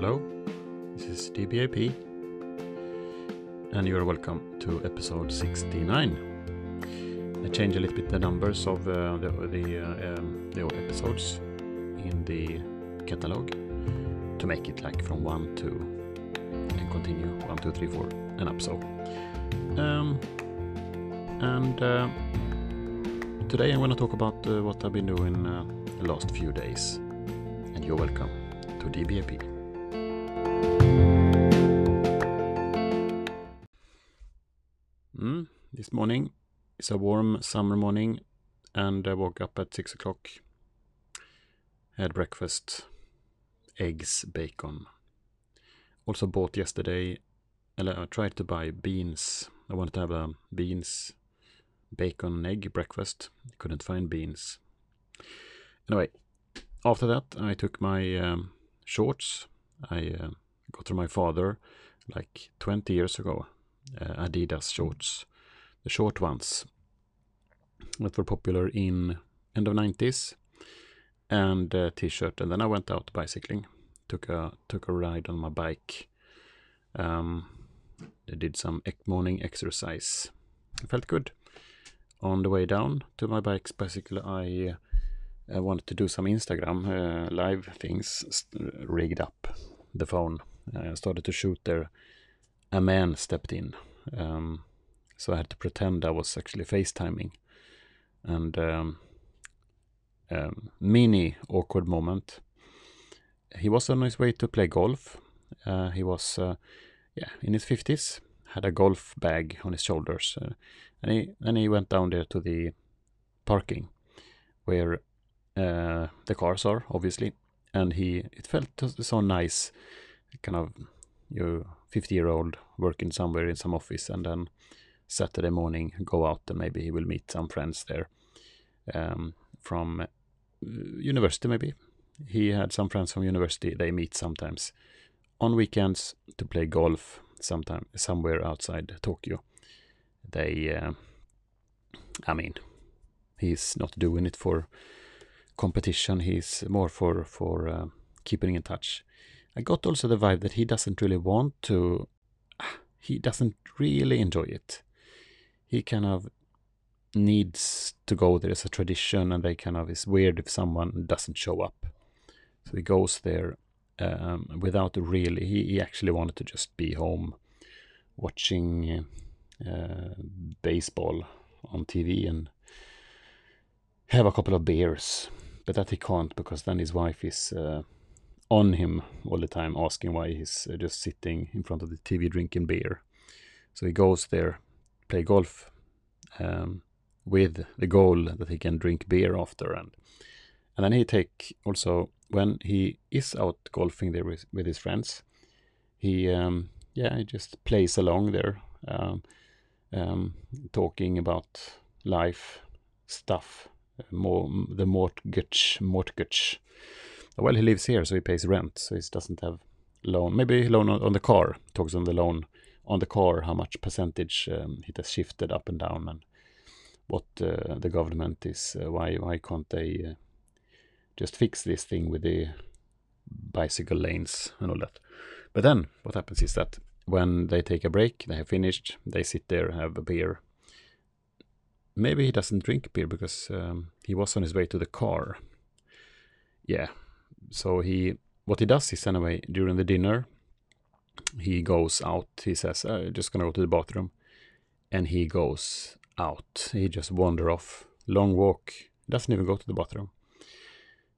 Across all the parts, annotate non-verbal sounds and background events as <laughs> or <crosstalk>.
Hello, this is DBAP, and you're welcome to episode 69. I changed a little bit the numbers of uh, the the, uh, um, the episodes in the catalog to make it like from one to and continue one, two, three, four, and up so. Um, and uh, today I'm going to talk about uh, what I've been doing uh, the last few days. And you're welcome to DBAP. This morning is a warm summer morning, and I woke up at six o'clock. Had breakfast, eggs, bacon. Also bought yesterday. I tried to buy beans. I wanted to have a beans, bacon, and egg breakfast. Couldn't find beans. Anyway, after that, I took my um, shorts. I uh, got from my father like 20 years ago. Uh, Adidas shorts, the short ones that were popular in end of 90s, and uh, t-shirt. And then I went out bicycling, took a took a ride on my bike. Um, I did some morning exercise. I felt good. On the way down to my bike's bicycle, I I wanted to do some Instagram uh, live things, rigged up the phone. I started to shoot there. A man stepped in. Um, so I had to pretend I was actually FaceTiming. And um, um, mini awkward moment. He was on his way to play golf. Uh, he was, uh, yeah, in his 50s, had a golf bag on his shoulders. Uh, and he, and he went down there to the parking where uh, the cars are, obviously. And he, it felt so nice, kind of, you 50 year old working somewhere in some office, and then Saturday morning go out and maybe he will meet some friends there um, from uh, university, maybe. He had some friends from university. They meet sometimes on weekends to play golf, sometime somewhere outside Tokyo. They, uh, I mean, he's not doing it for competition. He's more for for uh, keeping in touch. I got also the vibe that he doesn't really want to. He doesn't really enjoy it. He kind of needs to go there as a tradition, and they kind of is weird if someone doesn't show up. So he goes there um, without really. He, he actually wanted to just be home, watching uh, baseball on TV and have a couple of beers but that he can't because then his wife is uh, on him all the time, asking why he's uh, just sitting in front of the TV drinking beer. So he goes there, play golf, um, with the goal that he can drink beer after, and and then he take also when he is out golfing there with, with his friends, he um, yeah he just plays along there, um, um talking about life stuff more the mortgage mortgage. Well, he lives here, so he pays rent, so he doesn't have loan. Maybe loan on, on the car. Talks on the loan on the car, how much percentage um, it has shifted up and down, and what uh, the government is. Uh, why why can't they uh, just fix this thing with the bicycle lanes and all that? But then what happens is that when they take a break, they have finished, they sit there, and have a beer, maybe he doesn't drink beer because um, he was on his way to the car. Yeah. So he, what he does is anyway, during the dinner, he goes out. He says, I'm just going to go to the bathroom. And he goes out. He just wander off. Long walk. Doesn't even go to the bathroom.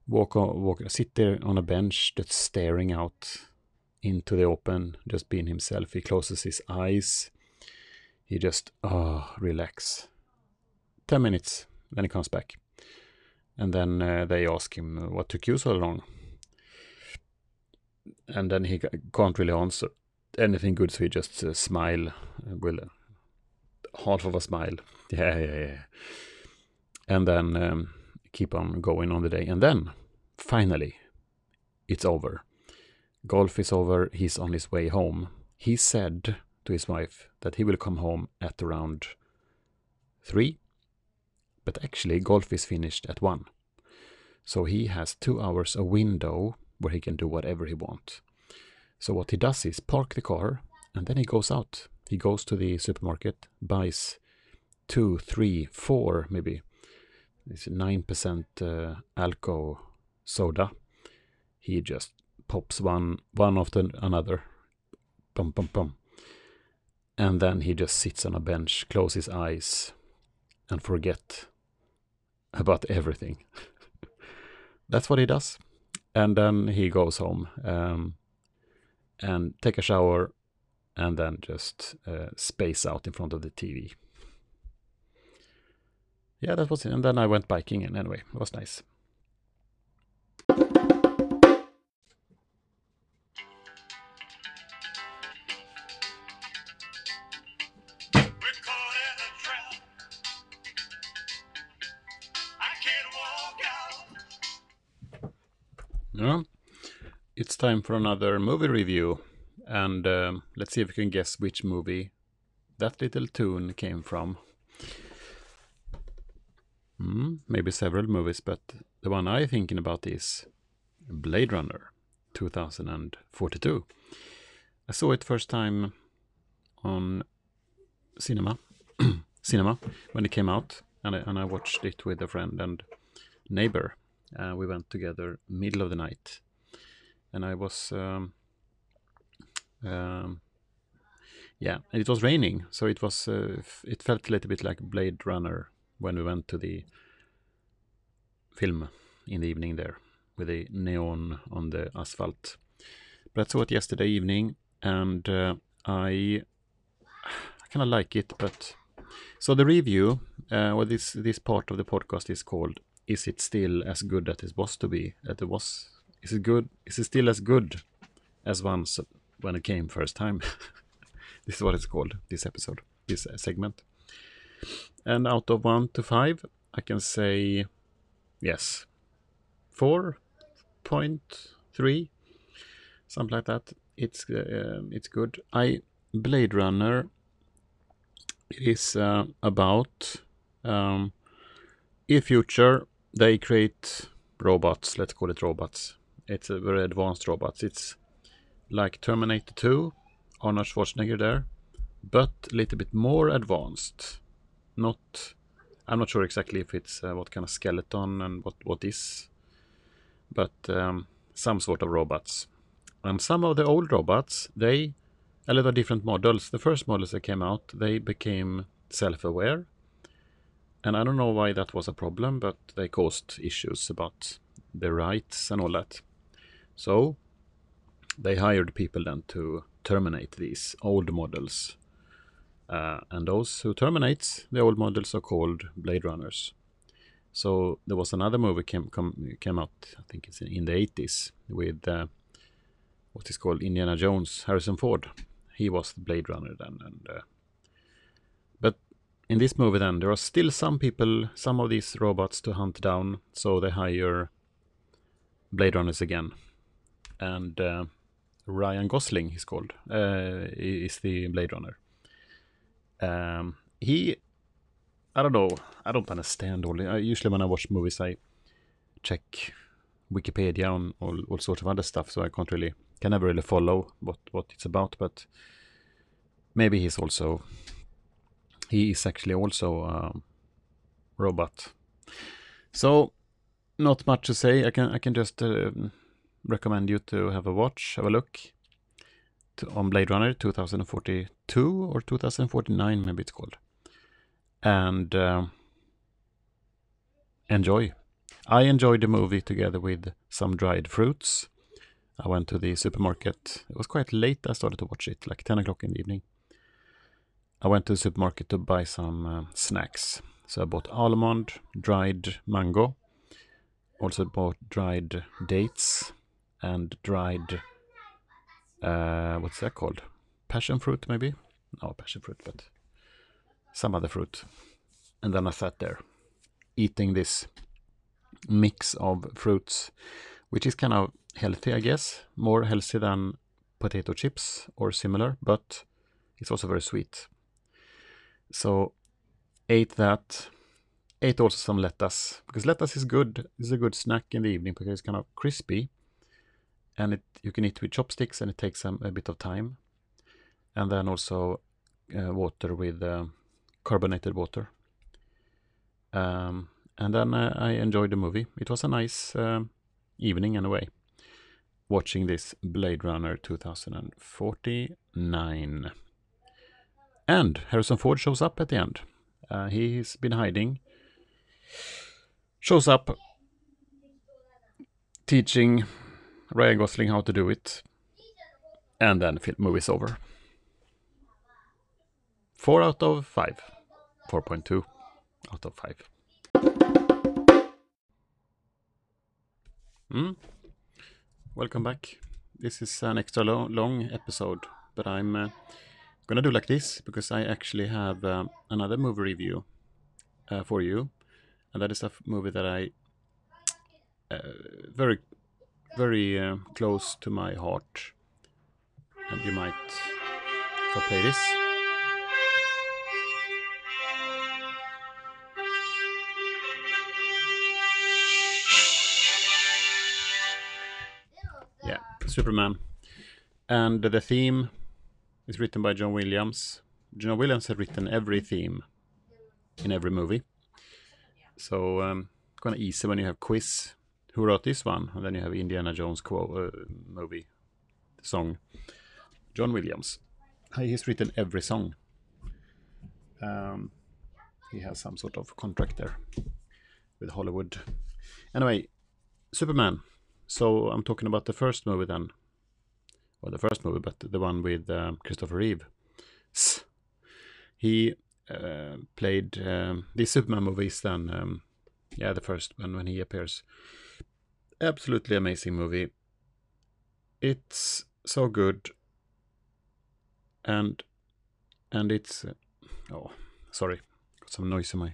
Walk, on, walk, sit there on a bench, just staring out into the open, just being himself. He closes his eyes. He just, oh, relax 10 minutes, then he comes back. And then uh, they ask him, What took you so long? And then he can't really answer anything good, so he just uh, smile uh, with half of a smile. Yeah, yeah, yeah. And then um, keep on going on the day. And then finally, it's over. Golf is over. He's on his way home. He said to his wife that he will come home at around three but actually golf is finished at 1. So he has two hours a window where he can do whatever he wants. So what he does is park the car and then he goes out. He goes to the supermarket, buys two, three, four, maybe. It's nine percent uh, alcohol soda. He just pops one one after another. Bum bum bum. And then he just sits on a bench, closes his eyes, and forget about everything. <laughs> That's what he does. And then he goes home um, and take a shower and then just uh, space out in front of the TV. Yeah, that was it. And then I went biking and anyway, it was nice. Yeah, it's time for another movie review. And um, let's see if we can guess which movie that little tune came from. Mm, maybe several movies, but the one I'm thinking about is Blade Runner 2042. I saw it first time on cinema, <clears throat> cinema when it came out, and I, and I watched it with a friend and neighbor. Uh, we went together middle of the night, and I was um, um, yeah, and it was raining, so it was uh, it felt a little bit like Blade Runner when we went to the film in the evening there with the neon on the asphalt. But I saw it yesterday evening, and uh, I I kind of like it, but so the review, uh, this this part of the podcast is called "Is it still as good as it was to be? That it was? Is it good? Is it still as good as once when it came first time?" <laughs> this is what it's called. This episode, this uh, segment. And out of one to five, I can say yes, four point three, something like that. It's uh, it's good. I Blade Runner is uh, about um, in future they create robots. Let's call it robots. It's a very advanced robots. It's like Terminator 2, Arnold Schwarzenegger there, but a little bit more advanced not I'm not sure exactly if it's uh, what kind of skeleton and what what is, but um, some sort of robots. And some of the old robots, they a lot of different models. The first models that came out, they became self-aware, and I don't know why that was a problem, but they caused issues about the rights and all that. So they hired people then to terminate these old models uh, and those who terminates the old models are called Blade Runners. So there was another movie came come, came out, I think it's in, the 80s, with uh, what is called Indiana Jones, Harrison Ford. He was the Blade Runner then, and uh, in this movie then there are still some people, some of these robots to hunt down, so they hire Blade Runners again, and uh, Ryan Gosling, he's called, uh, is the Blade Runner. Um, he, I don't know, I don't understand all. I, usually when I watch movies, I check Wikipedia and all, all sorts of other stuff, so I can't really, can never really follow what what it's about. But maybe he's also, he is actually also a robot. So not much to say. I can I can just uh, recommend you to have a watch, have a look on Blade Runner 2042 or 2049, maybe it's called. And uh, enjoy. I enjoyed the movie together with some dried fruits. I went to the supermarket. It was quite late. I started to watch it, like 10 o'clock in the evening. I went to the supermarket to buy some uh, snacks. So I bought almond, dried mango, also bought dried dates and dried uh, what's that called? Passion fruit, maybe? No, passion fruit, but some other fruit. And then I sat there eating this mix of fruits, which is kind of healthy, I guess. More healthy than potato chips or similar, but it's also very sweet. So ate that. Ate also some lettuce because lettuce is good. It's a good snack in the evening because it's kind of crispy and it you can eat with chopsticks, and it takes um, a bit of time. And then also uh, water with uh, carbonated water. Um, and then uh, I enjoyed the movie. It was a nice um, evening in a way, watching this Blade Runner 2049. And Harrison Ford shows up at the end. Uh, he's been hiding. Shows up, teaching Ryan Gosling how to do it, and then film movie's over. Four out of five. 4.2 out of 5. Mm. Welcome back. This is an extra lo long episode, but I'm uh, gonna do like this because I actually have uh, another movie review uh, for you, and that is a movie that I uh, very, very uh, close to my heart, and you might if I play this. Yeah, Superman. And the theme is written by John Williams. John Williams has written every theme in every movie. So um, kind of easy when you have quiz. Who wrote this one? And then you have Indiana Jones quote, uh, movie song. John Williams. He's written every song. Um, he has some sort of contract there with Hollywood. Anyway, Superman. So I'm talking about the first movie then. Well, the first movie, but the one with um, Christopher Reeve. He uh, played um, these Superman movies then. Um, yeah, the first one when he appears. Absolutely amazing movie. It's so good. And and it's uh, oh sorry, got some noise in my.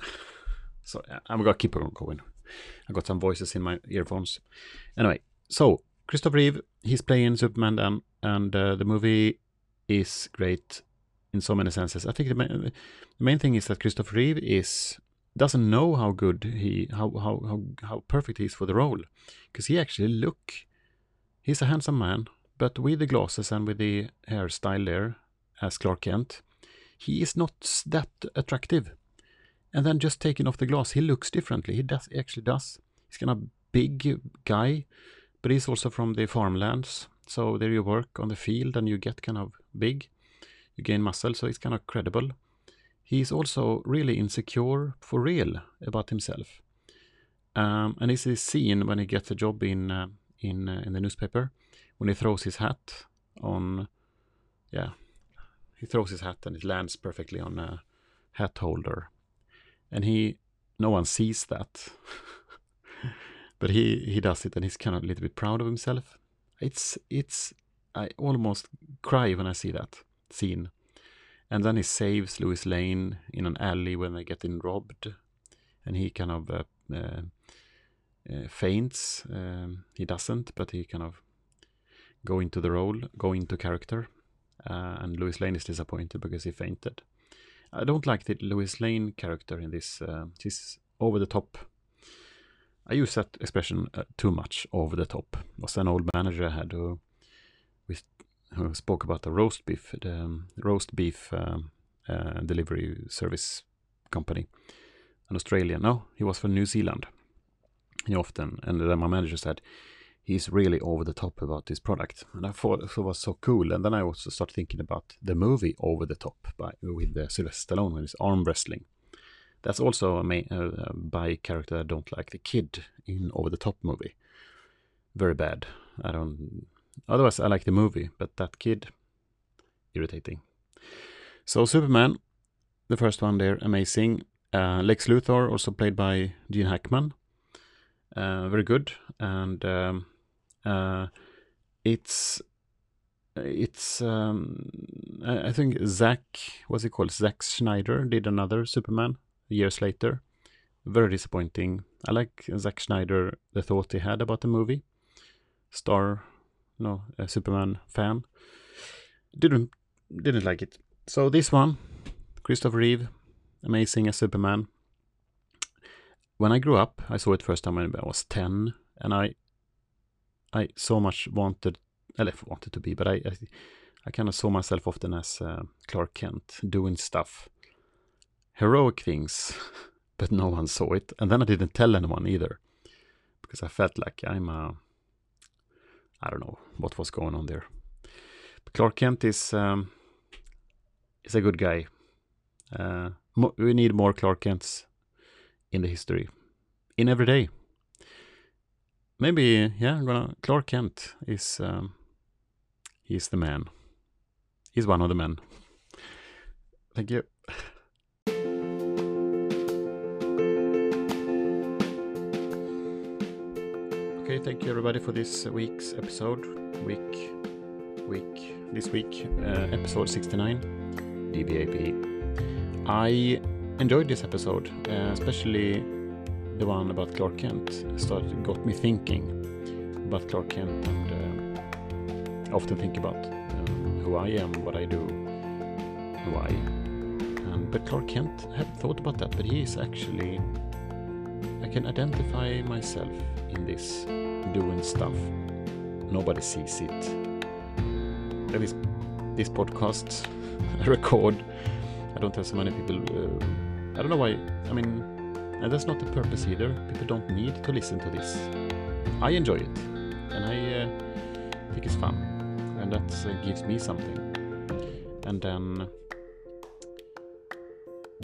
<sighs> So I'm gonna keep on going. I got some voices in my earphones. Anyway, so Christopher Reeve, he's playing Superman and uh, the movie is great in so many senses. I think the main, the main thing is that Christopher Reeve is doesn't know how good he how how how, how perfect he is for the role because he actually look he's a handsome man but with the glasses and with the hairstyle there as Clark Kent he is not that attractive. And then just taking off the glass he looks differently. He does he actually does. He's kind of big guy but he's also from the farmlands. So there you work on the field and you get kind of big. You gain muscle so it's kind of credible. He's also really insecure for real about himself. Um, and this scene when he gets a job in uh, in uh, in the newspaper when he throws his hat on, yeah, he throws his hat and it lands perfectly on a hat holder, and he no one sees that, <laughs> but he he does it and he's kind of a little bit proud of himself. It's it's I almost cry when I see that scene and then he saves Lois Lane in an alley when they get in robbed. And he kind of uh, uh, uh, faints. Um, he doesn't, but he kind of go into the role, go into character. Uh, and Lois Lane is disappointed because he fainted. I don't like the Lois Lane character in this. Uh, he's over the top. I use that expression uh, too much, over the top. It was an old manager I had who who spoke about the roast beef, the um, roast beef um, uh, delivery service company, an Australian. No, he was from New Zealand. He often, and then my manager said, he's really over the top about this product, and I thought it was so cool. And then I also started thinking about the movie Over the Top by with uh, Sylvester Stallone with his arm wrestling. That's also a main, uh, by character I don't like. The kid in Over the Top movie, very bad. I don't Otherwise, I like the movie, but that kid, irritating. So Superman, the first one there, amazing. Uh, Lex Luthor, also played by Gene Hackman, uh, very good. And um, uh, it's it's um, I, think Zack, what's he called? Zack Snyder did another Superman years later. Very disappointing. I like Zack Snyder, the thought he had about the movie. Star no a Superman fan. Didn't didn't like it. So this one, Christopher Reeve, amazing as Superman. When I grew up, I saw it first time when I was ten, and I I so much wanted, eller wanted to be, but I, I, I kind of saw myself often as uh, Clark Kent doing stuff, heroic things, <laughs> but no one saw it. And then I didn't tell anyone either, because I felt like I'm a, I don't know what was going on there. But Clark Kent is um, is a good guy. Uh, we need more Clark Kents in the history, in every day. Maybe, yeah, I'm gonna. Clark Kent is um, he's the man. He's one of the men. Thank you. Okay, thank you everybody for this week's episode. Week, week, this week, uh, episode 69, DBAP. I enjoyed this episode, uh, especially the one about Clark Kent. Started got me thinking about Clark Kent, and uh, often think about um, who I am, what I do, why. But Clark Kent, I hadn't thought about that, but he is actually. I can identify myself in this doing stuff. Nobody sees it. That is this podcast <laughs> I record. I don't have so many people. Uh, I don't know why. I mean, and that's not the purpose either. People don't need to listen to this. I enjoy it, and I uh, think it's fun, and that uh, gives me something. And then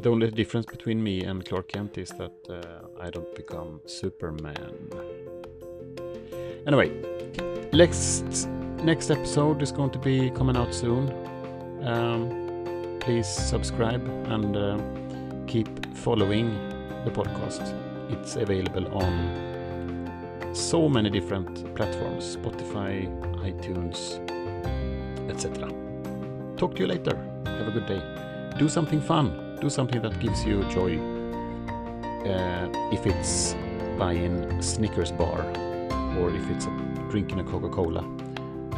the only difference between me and Clark Kent is that uh, I don't become Superman. Anyway, next next episode is going to be coming out soon. Um, please subscribe and uh, keep following the podcast. It's available on so many different platforms: Spotify, iTunes, etc. Talk to you later. Have a good day. Do something fun. Do something that gives you joy. Uh, if it's buying a Snickers bar or if it's drinking a Coca Cola,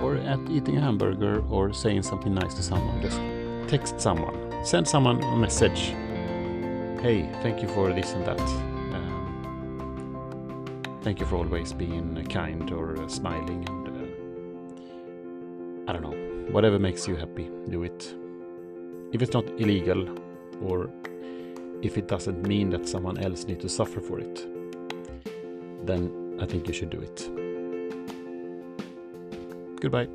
or at eating a hamburger, or saying something nice to someone. Just text someone, send someone a message. Hey, thank you for this and that. Um, thank you for always being kind or uh, smiling, and uh, I don't know, whatever makes you happy, do it. If it's not illegal, or if it doesn't mean that someone else needs to suffer for it, then I think you should do it. Goodbye.